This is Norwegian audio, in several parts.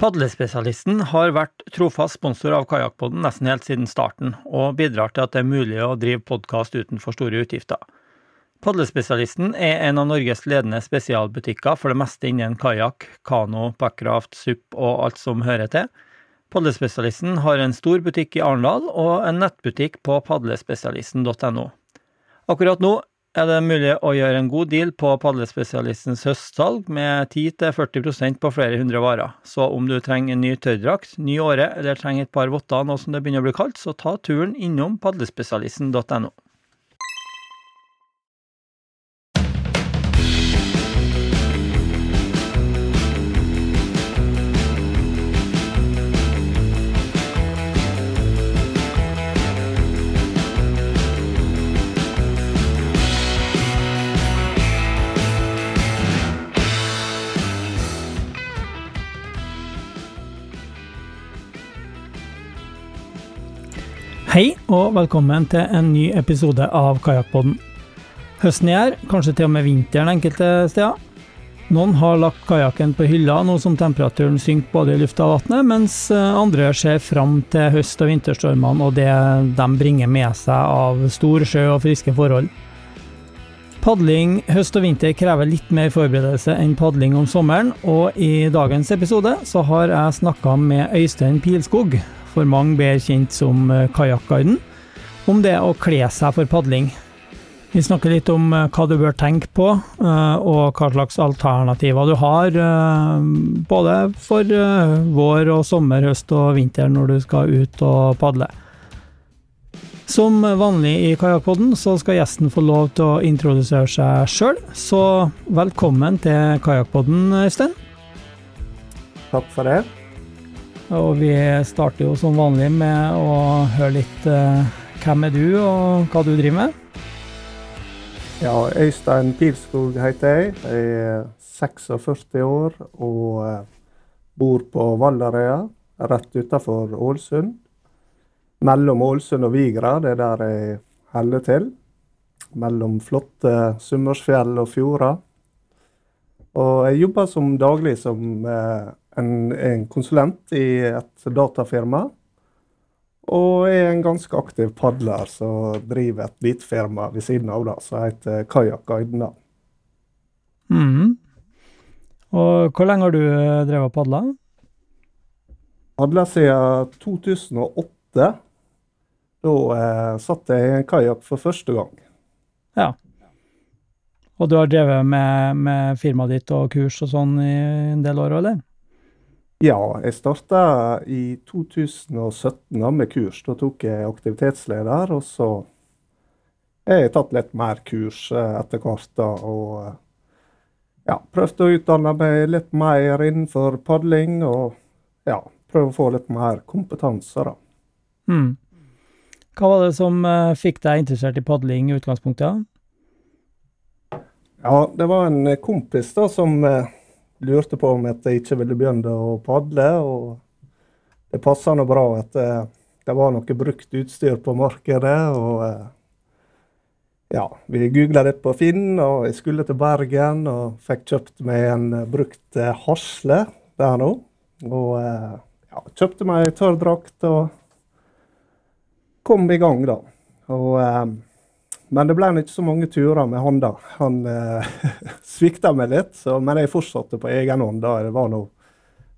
Padlespesialisten har vært trofast sponsor av Kajakkpodden nesten helt siden starten, og bidrar til at det er mulig å drive podkast uten for store utgifter. Padlespesialisten er en av Norges ledende spesialbutikker for det meste innen kajakk, kano, backraft, SUP og alt som hører til. Padlespesialisten har en stor butikk i Arendal og en nettbutikk på padlespesialisten.no. Akkurat nå er det mulig å gjøre en god deal på Padlespesialistens høstsalg med 10-40% på flere hundre varer. Så om du trenger en ny tørrdrakt, ny åre eller trenger et par votter nå som det begynner å bli kaldt, så ta turen innom padlespesialisten.no. Hei og velkommen til en ny episode av Kajakkpodden. Høsten er her, kanskje til og med vinteren enkelte steder. Noen har lagt kajakken på hylla nå som temperaturen synker både i lufta og vannet, mens eh, andre ser fram til høst- og vinterstormene og det de bringer med seg av stor sjø og friske forhold. Padling høst og vinter krever litt mer forberedelse enn padling om sommeren, og i dagens episode så har jeg snakka med Øystein Pilskog, for mange bedre kjent som eh, Kajakkguiden, om det å kle seg for padling. Vi snakker litt om eh, hva du bør tenke på, eh, og hva slags alternativer du har, både for vår og sommer, høst og vinter når du skal ut og padle. Som vanlig i Kajakkpodden så skal gjesten få lov til å introdusere seg sjøl, så velkommen til Kajakkpodden, Øystein. Takk for det. Og vi starter jo som vanlig med å høre litt uh, hvem er du, og hva du driver med? Ja, Øystein Pilskog heter jeg. Jeg er 46 år og uh, bor på Valderøya, rett utafor Ålesund. Mellom Ålesund og Vigra, det er der jeg holder til. Mellom flotte Sunnmørsfjell og fjorder. Og jeg jobber som daglig som uh, en, en konsulent i et datafirma. Og er en ganske aktiv padler som driver et lite firma ved siden av det, som heter Kajakkguiden. Mm. Og hvor lenge har du eh, drevet og padla? Padla siden 2008. Da eh, satt jeg i en kajakk for første gang. Ja. Og du har drevet med, med firmaet ditt og kurs og sånn i en del år, eller? Ja, jeg starta i 2017 med kurs. Da tok jeg aktivitetsleder, og så har jeg tatt litt mer kurs eh, etter hvert. da, og eh, ja, Prøvd å utdanne meg litt mer innenfor padling, og ja, prøve å få litt mer kompetanse. da. Mm. Hva var det som uh, fikk deg interessert i padling i utgangspunktet? Ja, det var en kompis da som uh, lurte på om at jeg ikke ville begynne å padle. og Det passa nå bra at det, eh, det, var noe brukt utstyr på markedet. og eh, ja, Vi googla litt på Finn, og jeg skulle til Bergen og fikk kjøpt meg en eh, brukt hasle der nå. Og ja, kjøpte meg tørrdrakt og kom i gang, da. Og men det ble ikke så mange turer med han da. Han eh, svikta meg litt, så, men jeg fortsatte på egen hånd. da. Det var noe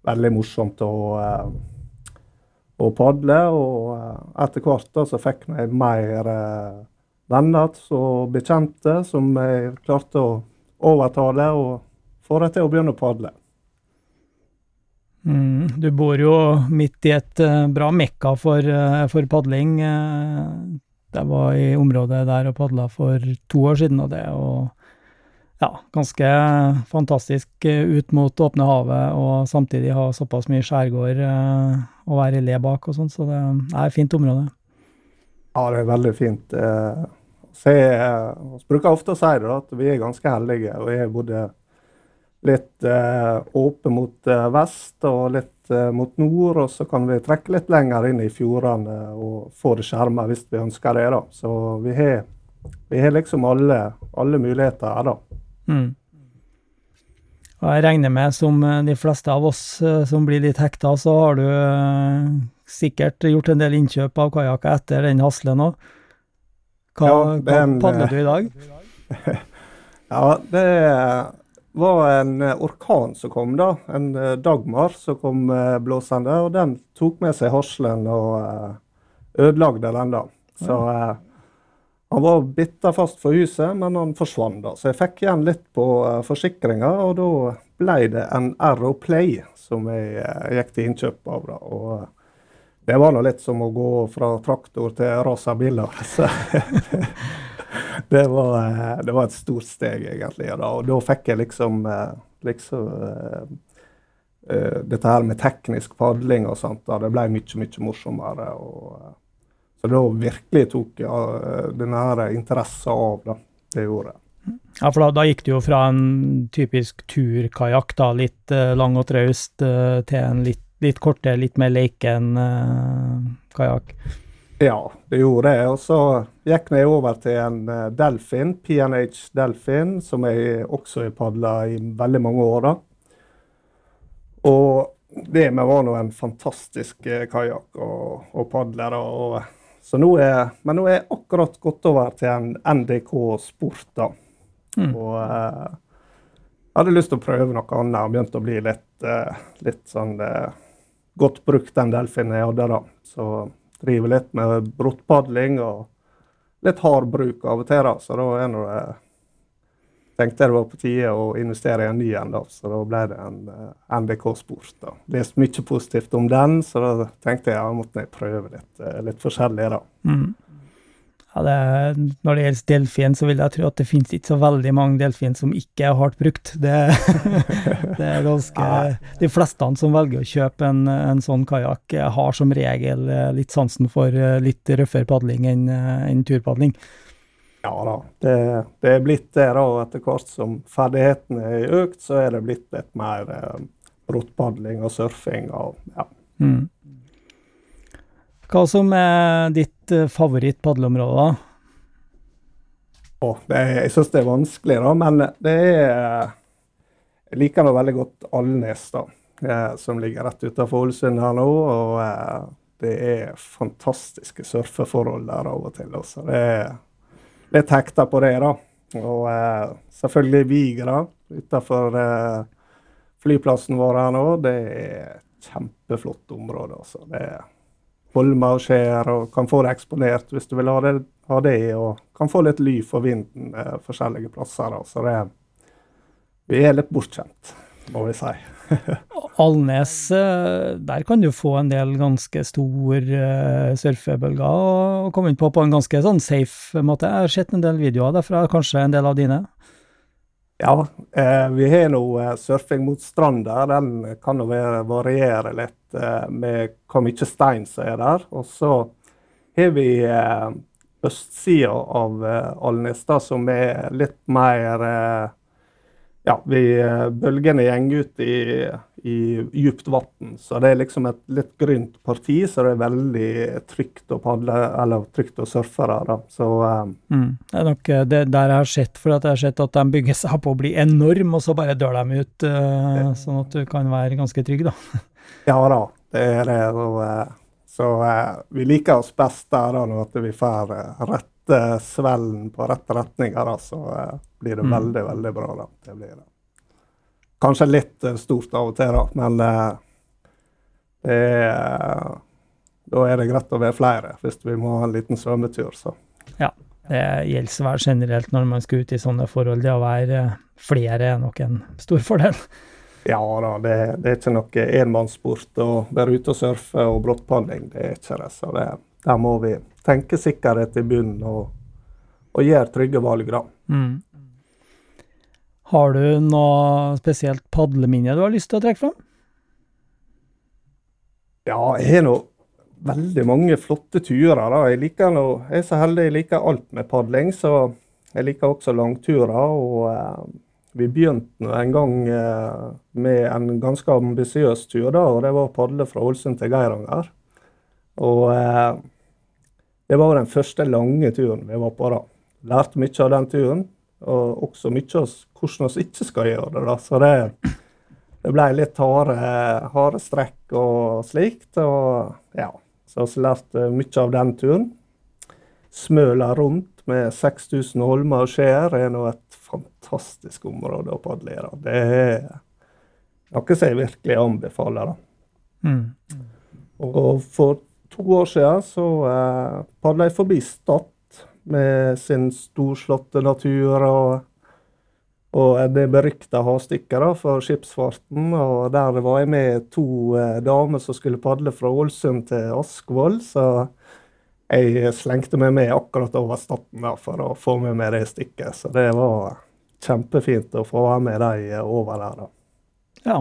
veldig morsomt å, eh, å padle. Og eh, etter hvert da, så fikk jeg mer eh, venner og bekjente som jeg klarte å overtale og få dem til å begynne å padle. Mm, du bor jo midt i et uh, bra mekka for, uh, for padling. Uh, jeg var i området der og padla for to år siden, og det er jo ja, ganske fantastisk eh, ut mot åpne havet, og samtidig ha såpass mye skjærgård eh, å være le bak og sånn, så det er et fint område. Ja, det er veldig fint. Eh, vi bruker ofte å si at vi er ganske heldige. og jeg bodde litt eh, åpen mot eh, vest og litt eh, mot nord. Og så kan vi trekke litt lenger inn i fjordene og få det skjerma hvis vi ønsker det. da. Så vi har, vi har liksom alle, alle, muligheter her, da. Mm. Og jeg regner med, som de fleste av oss som blir litt hekta, så har du sikkert gjort en del innkjøp av kajakker etter den haslen òg. Hva, Ja, hva padler du i dag? Ja, det var en eh, orkan som kom, da. En eh, Dagmar som kom eh, blåsende. Og den tok med seg haslen og ødelagde den, da. Så ja. han var bitta fast for huset, men han forsvant, da. Så jeg fikk igjen litt på forsikringa, og da ble det en Arrow Play som jeg gikk til innkjøp av. da. Og det var nå litt som å gå fra traktor til racerbiler. Det var, eh, det var et stort steg, egentlig. Da. Og da fikk jeg liksom, eh, liksom eh, Dette her med teknisk padling og sånt, da, det ble mye, mye morsommere. Og, så da virkelig tok jeg denne her interessen av, da. Det gjorde jeg. Ja, for da, da gikk du jo fra en typisk turkajakk, da, litt uh, lang og traust, uh, til en litt, litt kortere, litt mer leken uh, kajakk. Ja, det gjorde jeg. Og så gikk jeg over til en eh, Delfin, PNH Delfin, som jeg også har padla i veldig mange år. da. Og det med var nå en fantastisk eh, kajakk og, og padler. Og, så nå er, men nå er jeg akkurat gått over til en NDK Sport. da. Mm. Og eh, jeg hadde lyst til å prøve noe annet. og Begynte å bli litt, eh, litt sånn eh, godt brukt, den delfinen jeg hadde da. Så driver litt med bruttpadling og litt hard bruk av og til. da. Så da er nå det tenkte jeg det var på tide å investere i en ny en, da. Så da ble det en uh, NDK Sport. da. Leste mye positivt om den, så da tenkte jeg måtte jeg prøve litt, uh, litt forskjellig, da. Mm. Ja, det, når det gjelder delfin, så vil jeg tro at det finnes ikke så veldig mange delfin som ikke er hardt brukt. Det, det er ganske De fleste som velger å kjøpe en, en sånn kajakk, har som regel eh, litt sansen for eh, litt røffere padling enn en turpadling. Ja da, det, det er blitt det. da, Etter hvert som ferdighetene er økt, så er det blitt litt mer eh, brottpadling og surfing. og ja. Mm. Hva som er ditt eh, favoritt-padleområde? da? Og det er, jeg syns det er vanskelig, da, men det er Jeg liker nå veldig godt Alnes, da, eh, som ligger rett utenfor Ålesund her nå. og eh, det er fantastiske surfeforhold der av og til. Også. Det er litt hekta på det, da. Og selvfølgelig Vigra utenfor flyplassen vår her nå. Det er et kjempeflott område. altså. Det er holmer og skjær, og kan få det eksponert hvis du vil ha det, ha det og kan få litt ly for vinden eh, forskjellige plasser. Så det, vi er litt bortskjemt, må vi si. Alnes, eh, der kan du få en del ganske stor uh, surfebølger og komme inn på på en ganske sånn safe måte. Jeg har sett en del videoer derfra, kanskje en del av dine? Ja, eh, vi har nå eh, surfing mot stranda. Den kan jo variere litt eh, med hvor mye stein som er der. Og så har vi østsida av eh, Alnes, som er litt mer Ja, vi, eh, bølgene går ut i, i djupt vann, så det er liksom et litt grynt parti, så det er veldig trygt å padle, eller trygt å surfe der. da. Så um. Mm. Det er nok eh, det der jeg har sett, for jeg har sett at de bygger seg på å bli enorm, og så bare dør de ut, uh, sånn at du kan være ganske trygg, da. Ja da, det er det. Og, uh, så uh, vi liker oss best der da, når vi får eh, rette svellen på rette retninger. her, så eh, blir det Mm. veldig, veldig bra. da. Det blir det. Kanskje litt eh, stort av og til, da, men eh, det er, da er det greit å være flere hvis vi må ha en liten svømmetur. Så. Det gjelder vel generelt når man skal ut i sånne forhold. Det å være flere er nok en stor fordel. Ja da, det, det er ikke noe enmannssport å være ute og surfe og brottpadling. Det er ikke det. Så det, der må vi tenke sikkerhet i bunnen og, og gjøre trygge valg, da. Mm. Har du noe spesielt padleminne du har lyst til å trekke fram? Ja, jeg har nå veldig mange flotte turer. da. Jeg, liker noe, jeg er så heldig jeg liker alt med padling, så jeg liker også langturer. og eh, Vi begynte en gang eh, med en ganske ambisiøs tur, da, og det var å padle fra Ålesund til Geiranger. Og eh, det var den første lange turen vi var på. da. Lærte mye av den turen. Og også mye av hvordan vi ikke skal gjøre det. da. Så det, det ble litt harde, harde strekk og slikt. Og ja, så vi lærte mye av den turen. Smøla rundt med 6000 holmer og skjær er nå et fantastisk område å padle i. Det er noe som jeg virkelig anbefaler. da. Mm. Og for to år siden så eh, padla jeg forbi Stad med sin storslåtte natur og, og det berykta havstykket for skipsfarten. Og der var jeg med to eh, damer som skulle padle fra Ålesund til Askvoll. Så jeg slengte meg med akkurat over Staten for å få med meg det stykket. Så det var kjempefint å få være med de over der. da. Ja.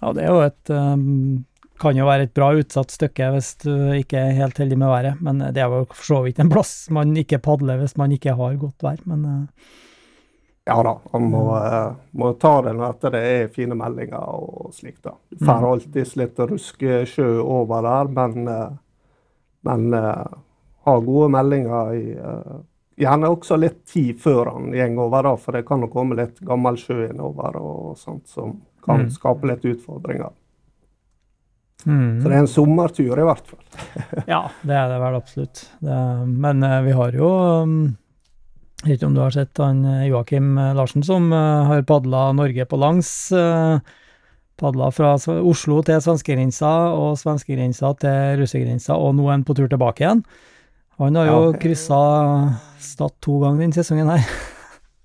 ja, det er jo et um kan jo være et bra utsatt stykke hvis du ikke er helt heldig med været, men det er jo for så vidt en plass man ikke padler hvis man ikke har godt vær, men uh, Ja da, man må, uh, må, ta det når det er fine meldinger og slikt. da. Du får mm. alltid litt ruskesjø over der, men, men ha gode meldinger i Gjerne også litt tid før han går over, da, for det kan jo komme litt gammel sjø innover og sånt som kan mm. skape litt utfordringer. Mm. Så det er en sommertur i hvert fall. ja, det er det vel absolutt. Det, men uh, vi har jo um, Jeg vet ikke om du har sett han eh, Joakim eh, Larsen som har padla Norge på langs. Padla fra Oslo til svenskegrensa og svenskegrensa til russegrensa, og nå er han på tur tilbake igjen. Han har jo ja, kryssa Stad to ganger denne sesongen her.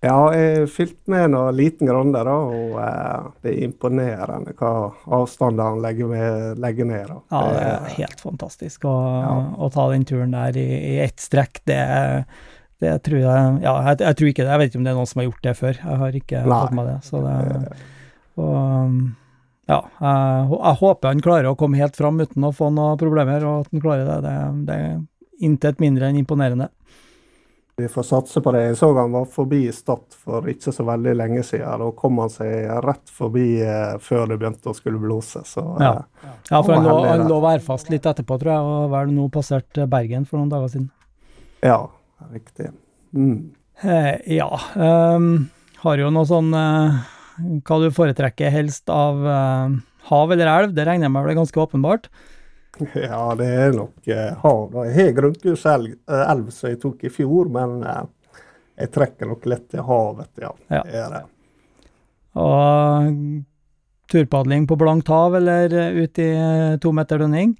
Ja, jeg fylte med en liten grann da, og eh, det er imponerende hva avstander han legger, med, legger ned. Da. Ja, det er helt fantastisk å, ja. å ta den turen der i, i ett strekk. Det, det, tror jeg Ja, jeg, jeg, tror ikke det. Jeg vet ikke om det er noen som har gjort det før. Jeg har ikke Nei. fått med det. Så det og, ja, jeg, jeg, håper han klarer å komme helt fram uten å få noen problemer, og at han klarer det. Det, det er intet mindre enn imponerende. Vi får satse på det. Jeg så han var forbi Stad for ikke så veldig lenge siden. Da kom han seg rett forbi eh, før det begynte å skulle blåse. Så, ja. Eh, ja. for han lå, han lå værfast litt etterpå, tror jeg, og vel nå passert Bergen for noen dager siden. Ja, riktig. Mm. Eh, ja. Um, har jo noe sånn uh, Hva du foretrekker helst av uh, hav eller elv? Det regner jeg med er ganske åpenbart. Ja, det er nok eh, hav. Jeg har grunnkurs-elv eh, som jeg tok i fjor, men eh, jeg trekker nok lett til havet, ja. ja. Det er det. Og turpadling på blankt hav eller ut i to meter dønning?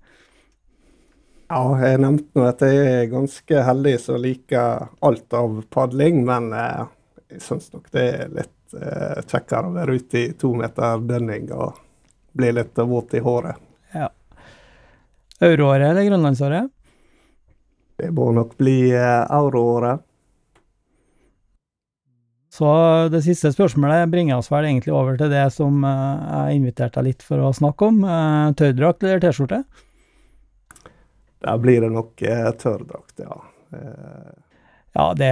Ja, jeg nevnte nå at jeg er ganske heldig som liker alt av padling, men eh, jeg syns nok det er litt eh, kjekkere å være ute i to meter dønning og bli litt våt i håret. Euroåret eller grønlandsåret? Det må nok bli eh, euroåret. Så det siste spørsmålet bringer oss vel egentlig over til det som eh, jeg inviterte deg litt for å snakke om. Eh, tørrdrakt eller T-skjorte? Da blir det nok tørrdrakt, ja. Ja, det,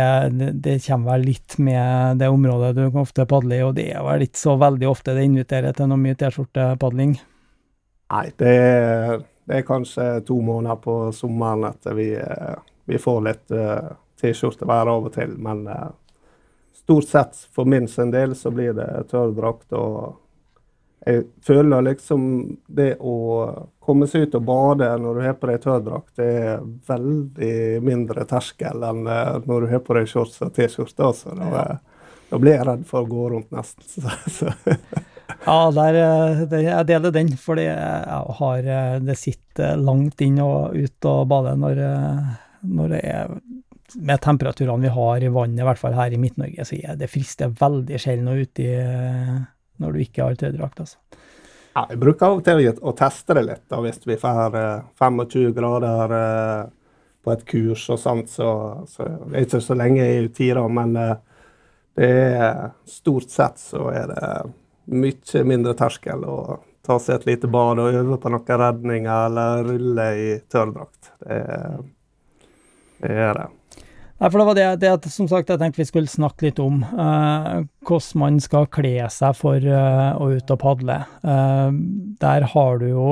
det, kommer vel litt med det området du ofte padler i, og det er vel ikke så veldig ofte det inviterer til noe mye T-skjortepadling? Nei, det er det er kanskje to måneder på sommeren at vi, eh, vi får litt uh, T-skjortevær av og til. Men uh, stort sett for min sin del så blir det tørrdrakt. Og jeg føler liksom det å komme seg ut og bade når du har på deg tørrdrakt, det er veldig mindre terskel enn når du har på deg shorts og T-skjorte. Altså. Da, da, blir jeg redd for å gå rundt nesten. Ja, der, eh, jeg deler den, fordi jeg eh, det sitter langt inn og ut og bade når, eh, når det er med temperaturene vi har i vannet, i hvert fall her i Midt-Norge, så er det frister veldig sjelden å uti når du ikke har tøydrakt. Altså. Ja, jeg bruker av og til å teste det litt, da, hvis vi får 25 grader på et kurs og sånt, så, så det er ikke så lenge i det, men det er stort sett så er det mye mindre terskel å ta seg et lite bad og øve på noen redninger eller rulle i tørrdrakt. Det, det er det. Nei, for det var det, det som sagt, jeg tenkte vi skulle snakke litt om. eh, hvordan man skal kle seg for eh, å ut og padle. Eh, der har du jo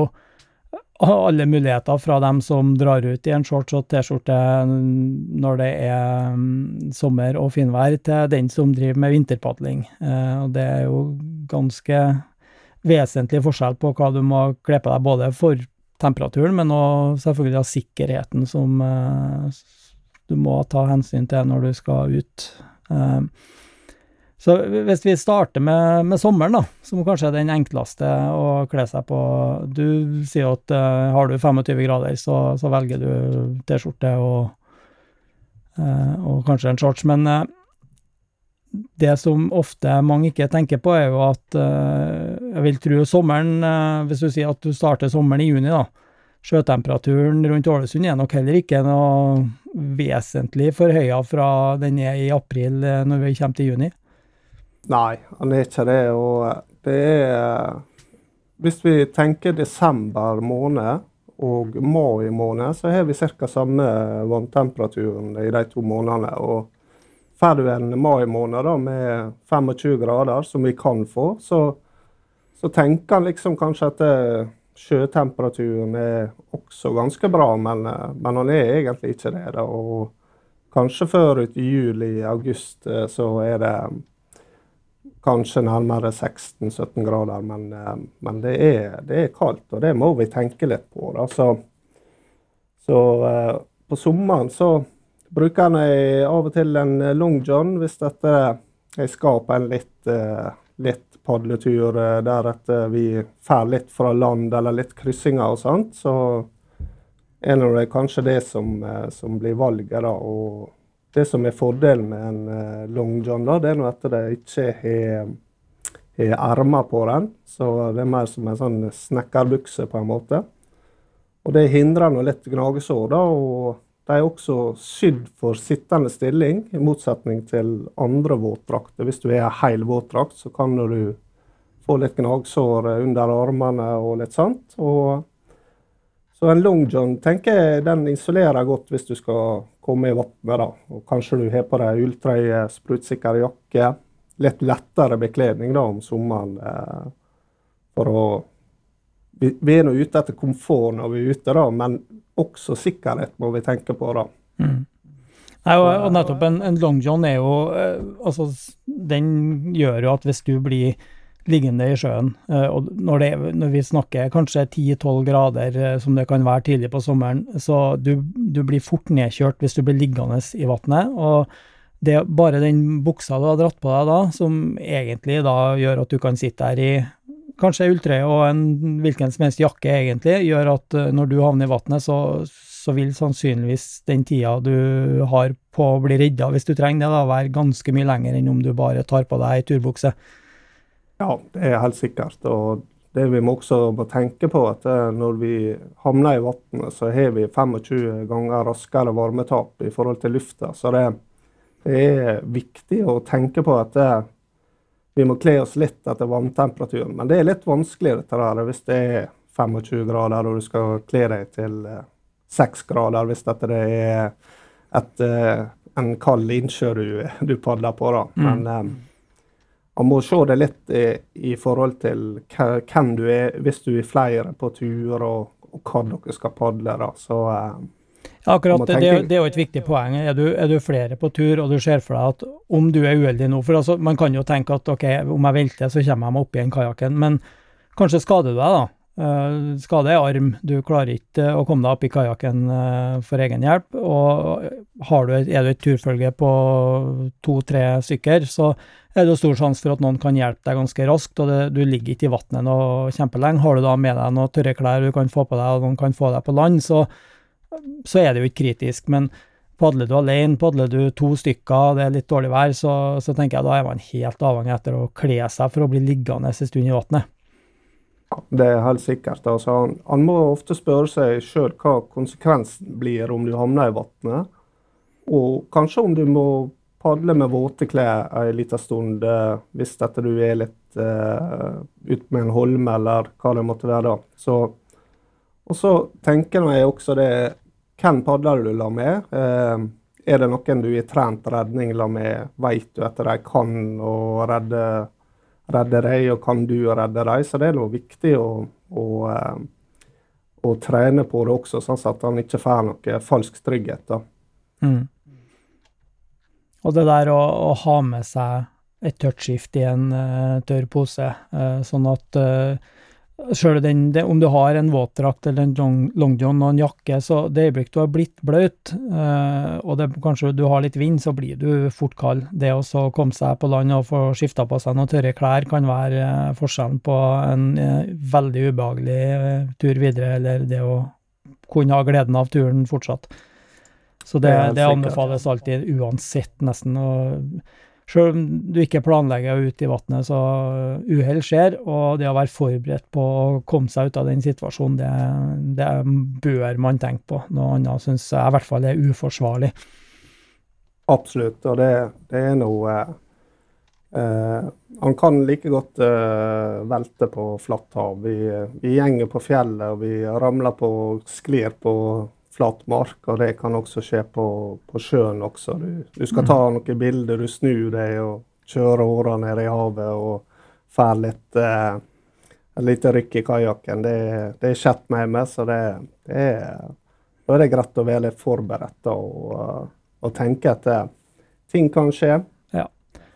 alle muligheter fra dem som drar ut i en shorts og T-skjorte når det er um, sommer og finvær, til den som driver med vinterpadling. Og det er jo ganske vesentlig forskjell på hva du må kle på deg, både for temperaturen, men òg selvfølgelig av sikkerheten som uh, du må ta hensyn til når du skal ut. Så hvis vi starter med, med, sommeren, da, som kanskje er den enkleste å kle seg på Du sier at uh, har du 25 grader, så, så velger du T-skjorte og, uh, og, kanskje en shorts. Men uh, det som ofte mange ikke tenker på, er jo at jeg vil tro sommeren Hvis du sier at du starter sommeren i juni, da. Sjøtemperaturen rundt Ålesund er nok heller ikke noe vesentlig forhøya fra den er i april når vi kommer til juni. Nei, han er ikke det. Og det er Hvis vi tenker desember måned og mai måned, så har vi ca. samme vanntemperaturen i de to månedene. Og får du en mai måned da, med 25 grader, som vi kan få, så, så tenker han liksom kanskje at det, eh, sjøtemperaturen er også ganske bra, men, eh, men han er egentlig ikke det. Og kanskje før ut i juli-august eh, så er det kanskje nærmere 16-17 grader, men, eh, men det, er, det, er, kaldt, og det må vi tenke litt på. Så, så uh, på sommeren så bruker jeg av og til en long john hvis dette jeg skal på en litt, uh, litt padletur der at vi drar litt fra land eller litt kryssinger og sånt. Så er det kanskje det som, som blir valget, da. Det som er fordelen med en uh, long john, da, det er at det ikke har, har på den. Så det er mer som en sånn snekkerbukse, på en måte. Og det hindrer nå litt gnagesår, da. Og de er også sydd for sittende stilling, i motsetning til andre våtdrakter. Hvis du er ei hel våtdrakt, så kan du få litt gnagsår under armene og litt sånt. Og så en long john tenker jeg den isolerer godt hvis du skal komme i vannet. Og kanskje du har på deg ulltrøye, sprutsikker jakke. Litt lettere bekledning da om sommeren. Eh, for å vi, vi, er nå ute etter komfort når vi er ute, da, men også sikkerhet må vi tenke på. da. Mm. Nei, og, og, nettopp en, en long john er jo eh, altså, Den gjør jo at hvis du blir liggende i sjøen. Eh, og når, det, når vi snakker kanskje 10-12 grader, eh, som det kan være tidlig på sommeren, så du, du blir fort nedkjørt hvis du blir liggende i vannet. Og det er bare den buksa du har dratt på deg da, som egentlig da gjør at du kan sitte der i kanskje ulltrøye og en hvilken som helst jakke, egentlig, gjør at eh, når du havner i vannet, så, så vil sannsynligvis den tida du har på å bli redda, hvis du trenger det, da, være ganske mye lenger enn om du bare tar på deg ei turbukse. Ja, det er helt sikkert. Og det vi må også må tenke på, at eh, når vi havner i vannet, så har vi 25 ganger raskere varmetap i forhold til lufta. Så det, det er viktig å tenke på at det, eh, vi må kle oss litt etter vanntemperaturen. Men det er litt vanskelig dette der, hvis det er 25 grader og du skal kle deg til 6 eh, grader, hvis dette er et, en kald innsjø du, du padler på. da. Mm. Men mm man må se det litt i, i forhold til hvem du er, hvis du er flere på tur, og, og hva dere skal padle. da, så... Eh, ja, akkurat det, det, er jo et viktig poeng. Er du, er du, flere på tur, og du ser for deg at om du er uheldig nå For altså, man kan jo tenke at ok, om jeg velter, så kommer jeg meg opp igjen kajakken. Men kanskje skader du deg, da. Uh, skade i arm, du klarer ikke å komme deg opp i kajakken uh, for egen hjelp. Og du, er du et turfølge på to-tre stykker, så er det stor sjanse for at noen kan hjelpe deg ganske raskt, og det, du ligger ikke i vannet noe kjempelenge. Har du da med deg noen tørre klær du kan få på deg, og noen kan få deg på land, så, så er det jo ikke kritisk. Men padler du alene, padler du to stykker, det er litt dårlig vær, så, så tenker jeg da er man helt avhengig etter å kle seg for å bli liggende en stund i vannet. Det er helt sikkert. Altså, han, han, må ofte spørre seg sjøl hva konsekvensen blir om du havner i vannet. Og kanskje om du må padle med våte klær en liten stund eh, hvis dette du er litt uh, ute med en holme eller hva det måtte være. Så, og så tenker jeg også det Hvem padler du la med? Uh, er det noen du i trent redning la med? Vet du at de kan å redde redde deg, og kan du redde dem? Så det er viktig å, å, å, og trene på det også, sånn at han ikke får noe falsk trygghet. Mm. Og det der å, å, ha med seg et tørt skift i en uh, tørr pose, uh, sånn at uh, Sjøl om du har en våtdrakt eller en long, long, john og en jakke, så det øyeblikk du har blitt bløt, og det, kanskje du har litt vind, så blir du fort kald. Det å komme seg på land og få skifta på seg noen tørre klær kan være forskjellen på en veldig ubehagelig tur videre, eller det å kunne ha gleden av turen fortsatt. Så det, det anbefales alltid uansett, nesten. og Sjøl om du ikke planlegger ut i vannet, så uhell skjer. Og det å være forberedt på å komme seg ut av den situasjonen, det, det bør man tenke på. Noe annet syns jeg i hvert fall er uforsvarlig. Absolutt, og det, det er noe eh, Han kan like godt eh, velte på flatt hav. Vi, vi gjenger på fjellet, og vi ramler på sklir på flatmark, og det kan også skje på, på sjøen også. Du, du, skal ta mm. noen bilder, du snur deg og kjører åra ned i havet og får litt eh, et lite rykk i kajakken. Det, det er skjedd med meg, så det, det er, da er det greit å være litt forberedt og, og tenke at eh, ting kan skje. Ja.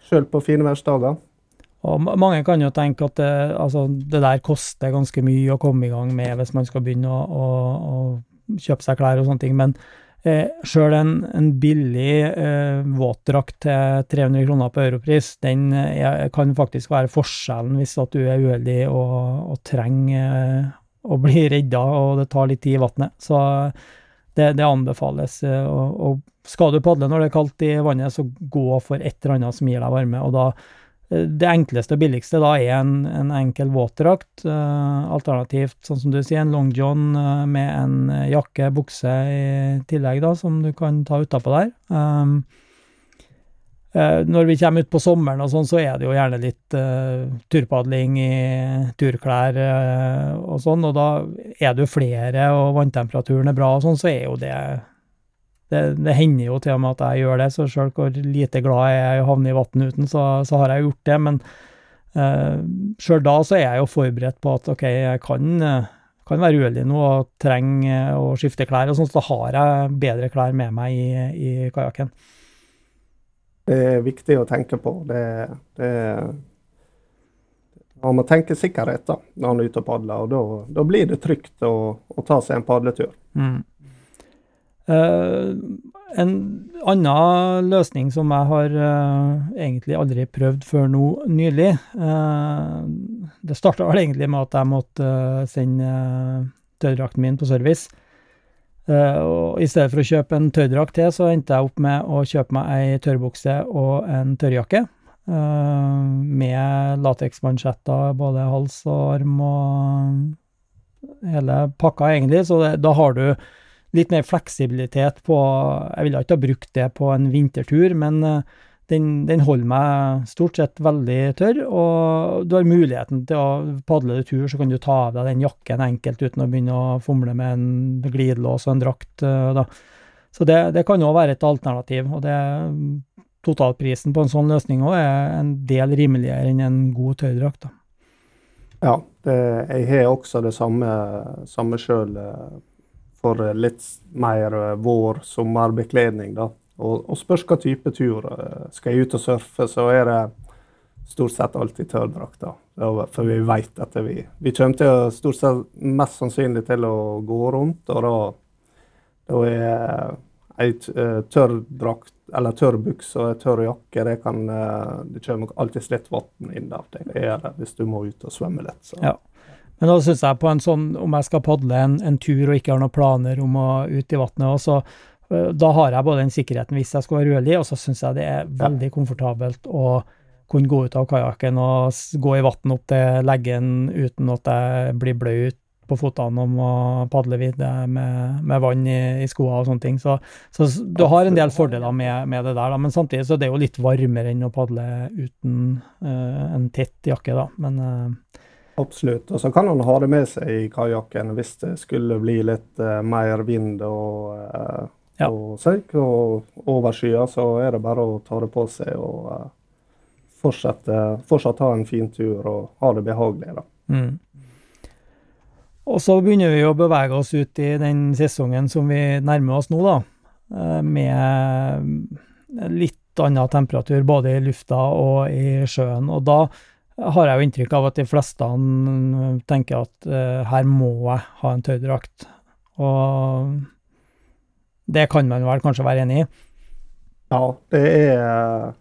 Sjøl på finværsdager. Og mange kan jo tenke at det, altså, det, der koster ganske mye å komme i gang med hvis man skal begynne å, å, å kjøpe seg klær og sånne ting. Men eh, sjøl en, en, billig eh, våtdrakt til 300 kroner på europris, den eh, kan faktisk være forskjellen hvis at du er uheldig og, og trenger eh, å bli redda, og det tar litt tid i vannet. Så det, det anbefales. Eh, og, og, skal du padle når det er kaldt i vannet, så gå for et eller annet som gir deg varme. og da det enkleste og billigste da er en, en enkel våtdrakt, uh, alternativt, sånn som du sier, en long john uh, med en jakke, bukse i tillegg, da, som du kan ta utapå der. Um, uh, når vi kommer ut på sommeren og sånn, så er det jo gjerne litt turpadling i turklær og sånn, og da er du flere og vanntemperaturen er bra og sånn, så er jo det det, det, hender jo til og med at jeg gjør det, så sjøl hvor lite glad jeg er i å havne i vann uten, så, så, har jeg gjort det. Men uh, sjøl da så er jeg jo forberedt på at OK, jeg kan, kan være uheldig nå og trenger å skifte klær, og sånn, så da har jeg bedre klær med meg i, i kajakken. Det er viktig å tenke på. Det, det man tenker sikkerhet da, når man er ute og padler, og da blir det trygt å, å ta seg en padletur. Mm. Uh, en annen løsning som jeg har uh, egentlig aldri prøvd før nå nylig uh, Det starta vel egentlig med at jeg måtte sende tøydrakten min på service. og I stedet for å kjøpe en tørrdrakt til, så endte jeg opp med å kjøpe meg ei tørrbukse og en tørrjakke. med lateksmansjetter, både hals og arm og hele pakka, egentlig. Så det, da har du litt mer fleksibilitet på Jeg ville ikke ha brukt det på en vintertur, men eh, den, den, holder meg stort sett veldig tørr, og du har muligheten til å padle du tur, så kan du ta av deg den jakken enkelt uten å begynne å fomle med en glidelås og en drakt. Eh, da. Så det, det kan òg være et alternativ. og det Totalprisen på en sånn løsning også er en del rimeligere enn en god tørrdrakt. Ja, det, jeg har også det samme, samme sjøl for litt mer eh, vår, sommerbekledning. da. Og, og spørs hva type tur. Eh, skal jeg ut og surfe, så er det stort sett alltid tørrdrakt. For vi vet at vi, vi kommer til å stort sett mest sannsynlig til å gå rundt, og da, da er ei eh, tørr drakt eller tørr bukse og ei tørr jakke, det kan Det kommer alltid litt vann inn der. Det er det hvis du må ut og svømme litt. Så. Ja. Men da syns jeg på en sånn, om jeg skal padle en, en, tur og ikke har noen planer om å ut i vannet, så da har jeg både den sikkerheten hvis jeg skal være uheldig, og så syns jeg det er veldig komfortabelt å kunne gå ut av kajakken og gå i vann opp til leggen uten at jeg blir bløt på føttene om å padle videre med, med vann i, i skoene og sånne ting. Så, så, du har en del fordeler med, med det der, da. men samtidig så det er jo litt varmere enn å padle uten uh, en tett jakke, da. Men uh, Absolutt. Og så kan han ha det med seg i kajakken hvis det skulle bli litt uh, mer vind og, uh, ja. og søk og overskyer. Så er det bare å ta det på seg og uh, fortsette, fortsatt ha en fin tur og ha det behagelig. da. Mm. og så begynner vi å bevege oss ut i den sesongen som vi nærmer oss nå, da. Med litt annen temperatur både i lufta og i sjøen. Og da har jeg jo inntrykk av at de fleste tenker at uh, her må jeg ha en tøydrakt. Og det kan man vel kanskje være enig i? Ja, det er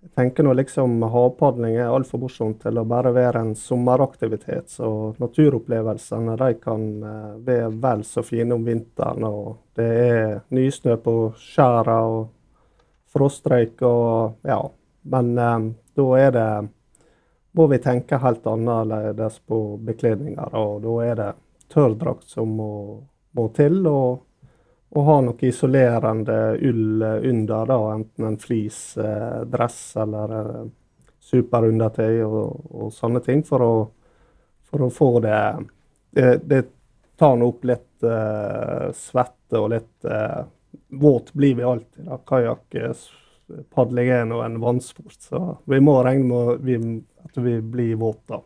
Jeg tenker nå liksom havpadling er altfor morsomt til å bare være en sommeraktivitet. Så naturopplevelsene de kan uh, være vel så fine om vinteren. Og det er nysnø på skjæra og frostrøyk og ja. Men um, da er det må vi tenke helt annerledes på bekledninger. Og da er det tørrdrakt som må, må til, og, og, ha noe isolerende ull under, da, enten en fleecedress eh, eller eh, superundertøy og, og, sånne ting, for å, for å få det Det, det tar nå opp litt eh, svette og litt eh, Våt blir vi alltid. Kajakk padling er nå en vannsport, så vi må regne med at vi blir våte.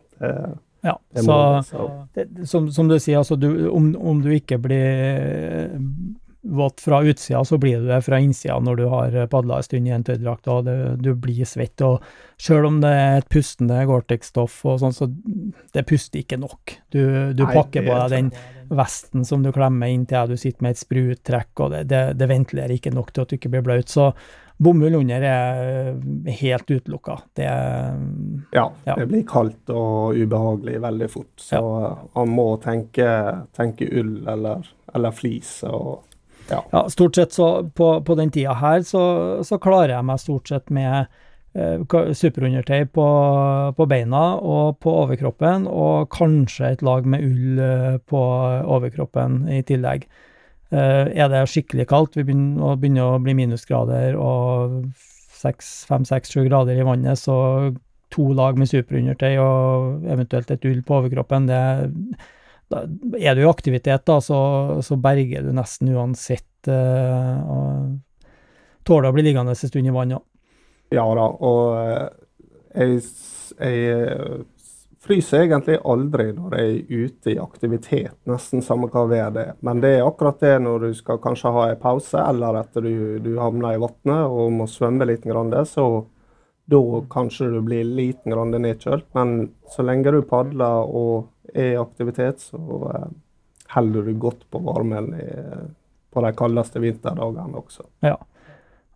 Ja, så, det, som, som, du sier, altså du, om, om, du ikke blir våt fra utsida, så blir du det fra innsida når du har padla en stund i en tørrdrakt, og det, du blir svett. og Sjøl om det er et pustende Gore-Tex-stoff, sånn, så det puster ikke nok. Du, du Nei, pakker på deg den vesten som du klemmer inntil du sitter med et spruttrekk, og det, det, det ventilerer ikke nok til at du ikke blir blaut. Så Bomull under er helt utelukka. Det ja, ja, det blir kaldt og ubehagelig veldig fort. Så ja. man må tenke, tenke ull eller, eller flis. og ja. ja. stort sett så på, på den tida her så, så, klarer jeg meg stort sett med eh, superundertøy på, på, beina og på overkroppen, og kanskje et lag med ull eh, på overkroppen i tillegg. Uh, er det skikkelig kaldt, vi begynner, og begynner å bli minusgrader og fem-seks-sju grader i vannet, så to lag med superundertøy og eventuelt et ull på overkroppen, det da Er du i aktivitet, da, så, så berger du nesten uansett uh, og tåler å bli liggende en stund i vannet. Ja da, og uh, jeg, jeg fryser egentlig aldri når jeg er ute i aktivitet, nesten samme hva vær det er. Men det er akkurat det når du skal kanskje ha en pause, eller etter du, du havner i vannet og må svømme litt, så da kanskje du blir liten grann nedkjølt. Men så lenge du padler og er i aktivitet, så uh, holder du godt på varmen i, på de kaldeste vinterdagene også. Ja.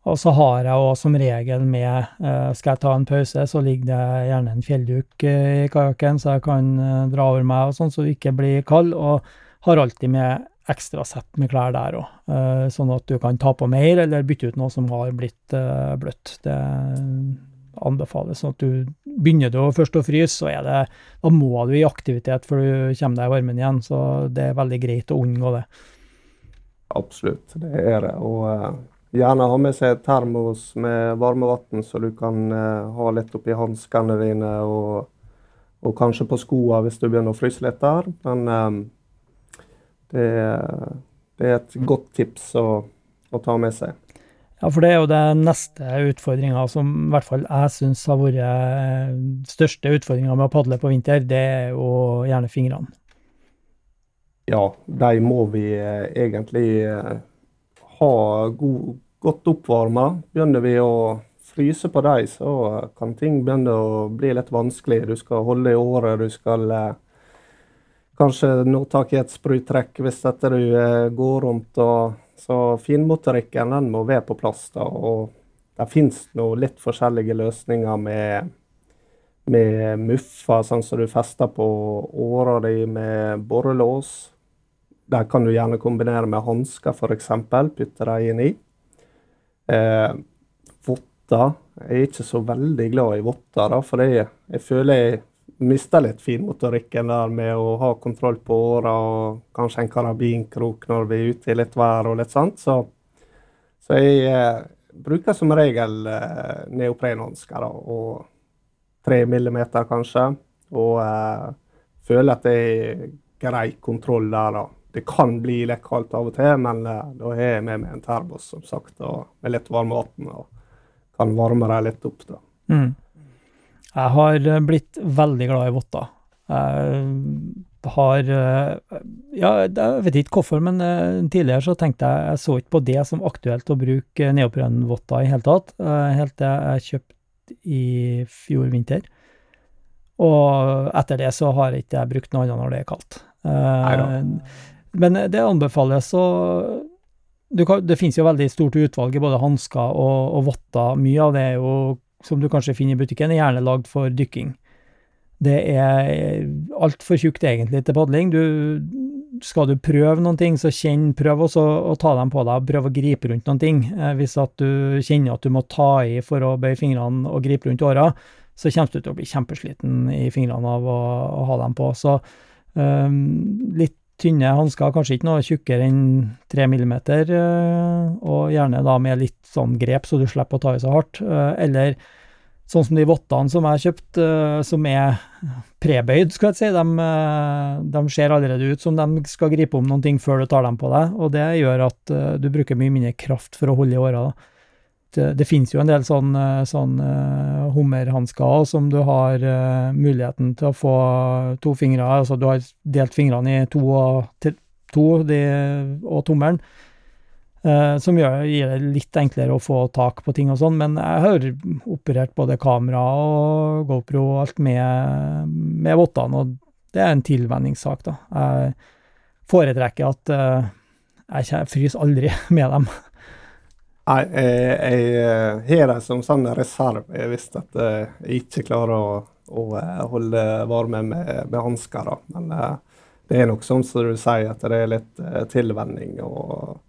Og så har jeg òg som regel med eh, Skal jeg ta en pause, så ligger det gjerne en fjellduk eh, i kajakken, så jeg kan eh, dra over meg og sånn, så du ikke blir kald. Og har alltid med ekstra sett med klær der òg, sånn at du kan ta på mer eller bytte ut noe som har blitt bløtt. Det anbefales. sånn at du Begynner du først å fryse, så er det, da må du i aktivitet før du kommer deg i varmen igjen. Så det er veldig greit å unngå det. Absolutt, det er det. og Gjerne ha med seg termos med varmevann, så du kan eh, ha litt oppi hanskene dine, og, og, kanskje på skoene hvis du begynner å fryse litt der. Men eh, det, det, er et godt tips å, å, ta med seg. Ja, for det er jo det neste utfordringa som i hvert fall jeg syns har vært eh, største utfordringa med å padle på vinter, det er jo gjerne fingrene. Ja, de må vi eh, egentlig ha god, godt oppvarma. Begynner vi å fryse på dem, så kan ting begynne å bli litt vanskelig. Du skal holde i året, du skal eh, kanskje nå tak i et spruttrekk hvis dette du eh, går rundt. Og, så finmotorikken den må være på plass. da, og Det finnes nå litt forskjellige løsninger med, med muffer, sånn som du fester på åra di med borrelås. Der kan du gjerne kombinere med hansker, f.eks. Putte dem inn i. Eh, votter. Jeg er ikke så veldig glad i votter, for jeg, jeg føler jeg mister litt finmotorikken der med å ha kontroll på åra og kanskje en karabinkrok når vi er ute i litt vær og litt sånt. Så, så jeg eh, bruker som regel eh, neoprenhansker og tre millimeter kanskje. Og eh, føler at det er grei kontroll der, da. Det kan bli litt kaldt av og til, men uh, da har jeg med meg en termos som sagt, og med litt varme vann. Og kan varme dem litt opp. da. Mm. Jeg har eh, blitt veldig glad i votter. Jeg har eh, Ja, jeg vet ikke hvorfor, men tidligere så tenkte jeg jeg så ikke på det som aktuelt å bruke neoprenvotter i hele tatt, helt til jeg kjøpte i fjor vinter. Og etter det så har jeg ikke brukt noe annet når det er kaldt. Men det anbefales å kan, Det finnes jo veldig stort utvalg i både hansker og, og votter. Mye av det er jo, som du kanskje finner i butikken, er gjerne lagd for dykking. Det er altfor tjukt egentlig til padling. Du, skal du prøve noen ting, så kjenn, prøv også å ta dem på deg. Prøv å gripe rundt noen ting. Eh, hvis at du kjenner at du må ta i for å bøye fingrene og gripe rundt åra, så kommer du til å bli kjempesliten i fingrene av å, å ha dem på. Så um, litt tynne hansker, kanskje ikke noe tjukkere enn tre millimeter, uh, og gjerne da med litt sånn grep, så du slipper å ta i så hardt. Uh, eller Sånn som de vottene som jeg kjøpt, uh, som er prebøyd, skal jeg si. De, de, ser allerede ut som de skal gripe om noen ting før du tar dem på deg, og det gjør at du bruker mye mindre kraft for å holde i åra. Det, det finnes jo en del sånne, sånne hummerhansker som du har muligheten til å få to fingre Altså du har delt fingrene i to og, to, de, og tommelen. Uh, som gjør, gir det litt enklere å få tak på ting og sånn, men jeg har operert både kamera og GoPro og alt med, med vottene, og det er en tilvenningssak, da. Jeg foretrekker at uh, jeg fryser aldri med dem. Nei, jeg, jeg har dem som sånn reserve hvis at jeg ikke klarer å, å holde varme med, med hansker. Men det er nok sånn som du sier, at det er litt tilvenning. og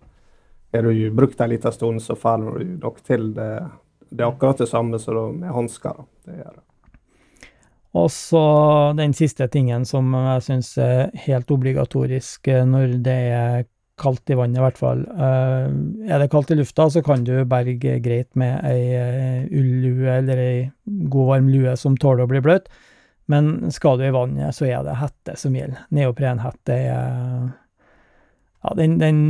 har du brukt en liten stund, så faller du nok til det. Det er akkurat det samme som med hansker. Det gjør det. Og så den siste tingen som jeg syns er helt obligatorisk eh, når det er kaldt i vannet, i hvert fall. Eh, er det kaldt i lufta, så kan du berge greit med ei eh, ullue eller ei god, varm lue som tåler å bli bløt. Men skal du i vannet, så er det hette som gjelder. Neoprenhette er ja, den, den,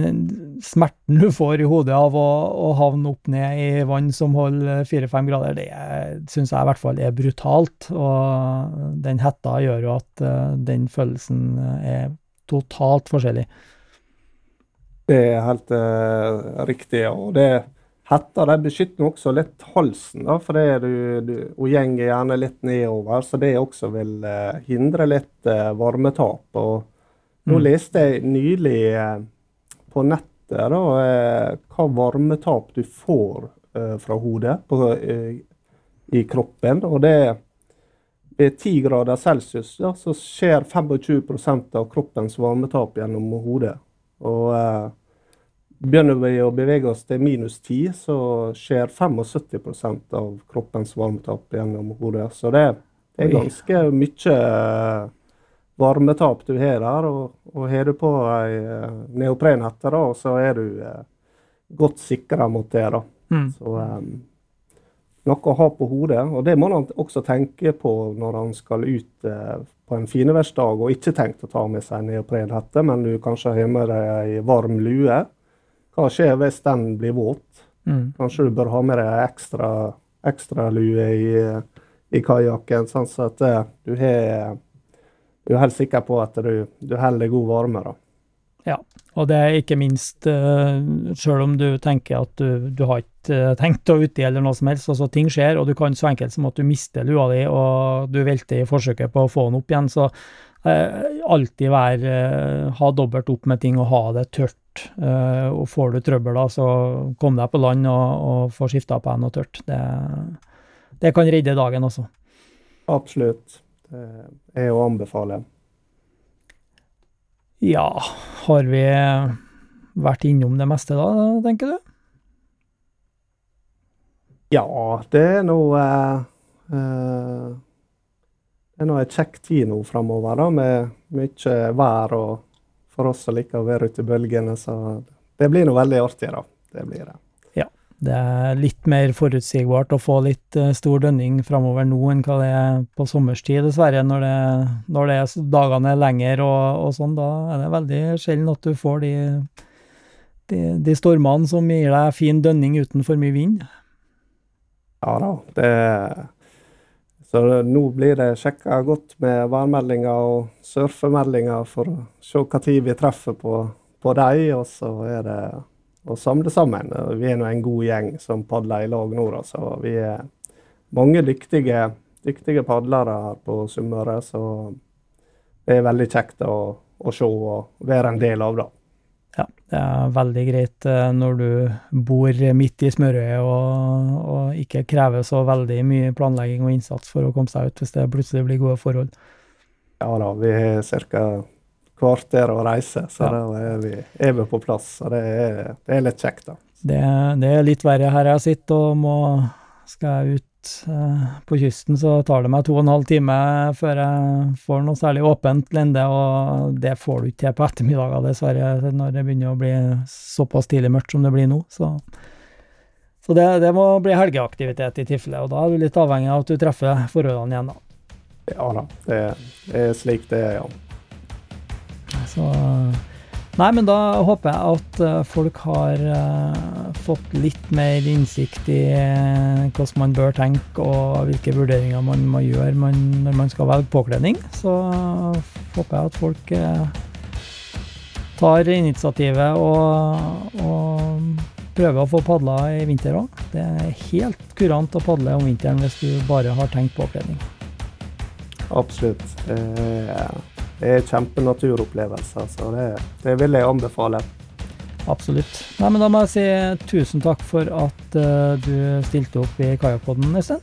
smerten du får i hodet av å, å, havne opp ned i vann som holder fire-fem grader, det syns jeg i hvert fall er brutalt. Og den hetta gjør jo at uh, den følelsen er totalt forskjellig. Det er helt uh, riktig. og det Hetta de beskytter også litt halsen, da, for det du, du, hun går gjerne litt nedover, så det også vil uh, hindre litt varmetap. og nå mm. leste jeg nylig uh, på nettet da, hva varmetap du får fra hodet på, i kroppen. og det ved 10 grader celsius ja, så skjer 25% av kroppens varmetap gjennom hodet. Og begynner vi å bevege oss til minus 10, så skjer 75% av kroppens varmetap gjennom hodet. Så det, det er ganske mye varmetap du har der. Og, og har du på ei eh, neoprenhette, da, så er du eh, godt sikra mot det. da. Mm. Så um, noe å ha på hodet. Og det må han også tenke på når han skal ut eh, på en fineværsdag og ikke tenkt å ta med seg neoprenhette, men du kanskje har med deg ei varm lue. Hva skjer hvis den blir våt? Mm. Kanskje du bør ha med deg ekstra, ekstra lue i, i kajakken, sånn at uh, du har du er helt sikker på at du, du holder god varme. da. Ja, og det er ikke minst, uh, selv om du tenker at du, du har ikke uh, tenkt å uti eller noe som helst, altså ting skjer, og du kan så enkelt som at du mister lua di og du velter i forsøket på å få den opp igjen, så uh, alltid være, ha dobbelt opp med ting og ha det tørt. Og får du trøbbel da, så kom deg på land og, og få skifta på noe tørt. Det, det kan redde dagen også. Absolutt. Det er å anbefale. Ja, har vi vært innom det meste da, tenker du? Ja, det er noe uh, Det er nå ei kjekk tid nå framover, da, med mye vær og for oss som liker å være ute i bølgene. Så det blir nå veldig artig, da. Det blir det. Ja. Det er litt mer forutsigbart å få litt uh, stor dønning framover nå enn hva det er på sommerstid, dessverre. Når, det, når det er, dagene er lengre og, og, sånn, da er det veldig sjelden at du får de, de, de, stormene som gir deg fin dønning uten for mye vind. Ja da, det Så nå blir det sjekka godt med værmeldinger og surfemeldinger for å se når vi treffer på, på dem. Og så er det å samle sammen. Vi er nå en god gjeng som padler i lag nå, så vi er mange dyktige, dyktige padlere her på Sunnmøre. Så det er veldig kjekt å, å se og være en del av det. Ja, det er veldig greit eh, når du bor midt i smørøyet og, og, ikke krever så veldig mye planlegging og innsats for å komme seg ut, hvis det plutselig blir gode forhold. Ja da, vi har ca. kvarter å reise, så ja. da er vi, er vi, på plass. Så det er, det er litt kjekt, da. Det, det, er litt verre her jeg sitter og må skal jeg ut på kysten så tar det meg to og en halv time før jeg får noe særlig åpent lende, og det får du ikke til på ettermiddager, dessverre, når det begynner å bli såpass tidlig mørkt som det blir nå. Så, så det, det, må bli helgeaktivitet i tilfelle, og da er du litt avhengig av at du treffer forholdene igjen, da. Ja da, det, det er slik det er, ja. Så Nei, men da håper jeg at eh, folk har uh, fått litt mer innsikt i uh, hvordan man bør tenke og hvilke vurderinger man må gjøre når man skal velge påkledning. Så håper jeg at folk tar initiativet og, og prøver å få padla i vinter òg. Det er helt kurant å padle om vinteren hvis du bare har tenkt påkledning. Absolutt. Det det er kjempenaturopplevelser, så det, det vil jeg anbefale. Absolutt. Nei, men Da må jeg si tusen takk for at uh, du stilte opp i Kajakkpodden, Øystein.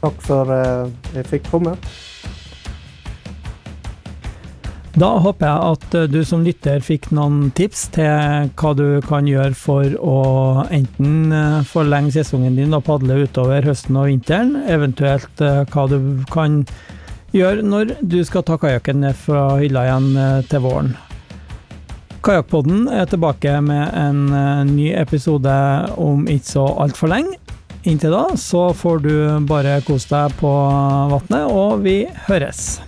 Takk for uh, jeg fikk komme. Da håper jeg at uh, du som lytter fikk noen tips til hva du kan gjøre for å enten forlenge sesongen din og padle utover høsten og vinteren, eventuelt hva du kan gjøre gjør når du skal ta kajakken ned fra hylla igjen eh, til våren. Kajakkpodden er tilbake med en eh, ny episode om ikke så altfor lenge. Inntil da så får du bare kose deg på vannet, og vi høres.